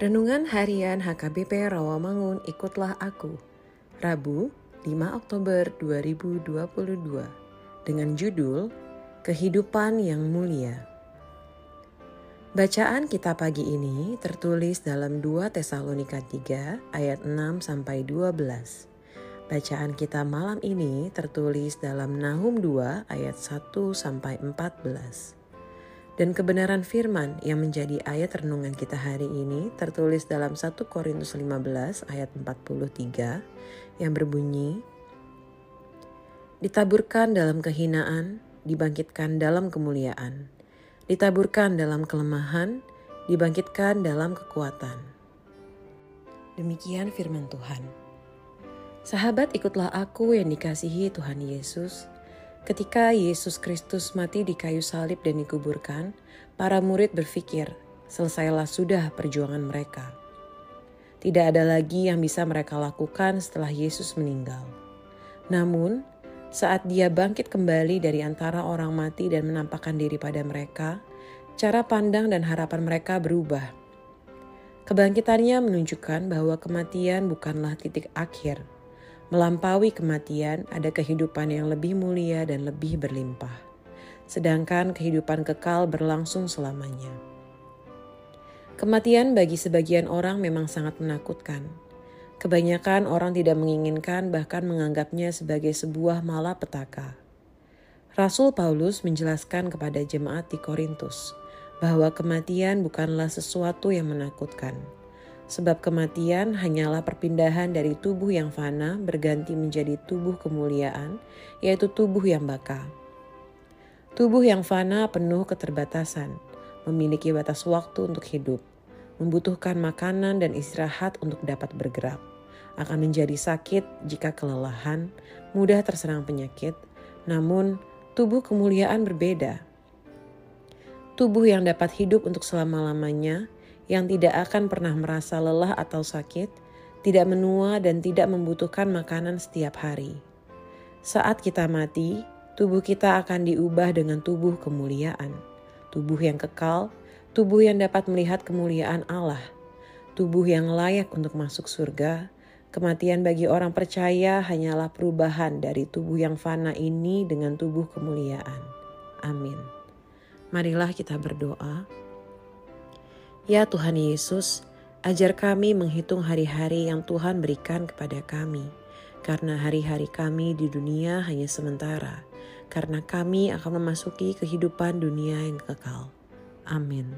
Renungan Harian HKBP Rawamangun Ikutlah Aku Rabu 5 Oktober 2022 dengan judul Kehidupan yang Mulia Bacaan kita pagi ini tertulis dalam 2 Tesalonika 3 ayat 6 sampai 12. Bacaan kita malam ini tertulis dalam Nahum 2 ayat 1 sampai 14. Dan kebenaran firman yang menjadi ayat renungan kita hari ini tertulis dalam 1 Korintus 15 ayat 43 yang berbunyi Ditaburkan dalam kehinaan, dibangkitkan dalam kemuliaan ditaburkan dalam kelemahan, dibangkitkan dalam kekuatan. Demikian firman Tuhan. Sahabat, ikutlah aku yang dikasihi Tuhan Yesus. Ketika Yesus Kristus mati di kayu salib dan dikuburkan, para murid berpikir, selesailah sudah perjuangan mereka. Tidak ada lagi yang bisa mereka lakukan setelah Yesus meninggal. Namun, saat dia bangkit kembali dari antara orang mati dan menampakkan diri pada mereka, cara pandang dan harapan mereka berubah. Kebangkitannya menunjukkan bahwa kematian bukanlah titik akhir. Melampaui kematian, ada kehidupan yang lebih mulia dan lebih berlimpah, sedangkan kehidupan kekal berlangsung selamanya. Kematian bagi sebagian orang memang sangat menakutkan Kebanyakan orang tidak menginginkan bahkan menganggapnya sebagai sebuah malapetaka. Rasul Paulus menjelaskan kepada jemaat di Korintus bahwa kematian bukanlah sesuatu yang menakutkan. Sebab kematian hanyalah perpindahan dari tubuh yang fana berganti menjadi tubuh kemuliaan, yaitu tubuh yang baka. Tubuh yang fana penuh keterbatasan, memiliki batas waktu untuk hidup, membutuhkan makanan dan istirahat untuk dapat bergerak akan menjadi sakit jika kelelahan, mudah terserang penyakit, namun tubuh kemuliaan berbeda. Tubuh yang dapat hidup untuk selama-lamanya, yang tidak akan pernah merasa lelah atau sakit, tidak menua dan tidak membutuhkan makanan setiap hari. Saat kita mati, tubuh kita akan diubah dengan tubuh kemuliaan, tubuh yang kekal, tubuh yang dapat melihat kemuliaan Allah, tubuh yang layak untuk masuk surga, Kematian bagi orang percaya hanyalah perubahan dari tubuh yang fana ini dengan tubuh kemuliaan. Amin. Marilah kita berdoa. Ya Tuhan Yesus, ajar kami menghitung hari-hari yang Tuhan berikan kepada kami, karena hari-hari kami di dunia hanya sementara, karena kami akan memasuki kehidupan dunia yang kekal. Amin.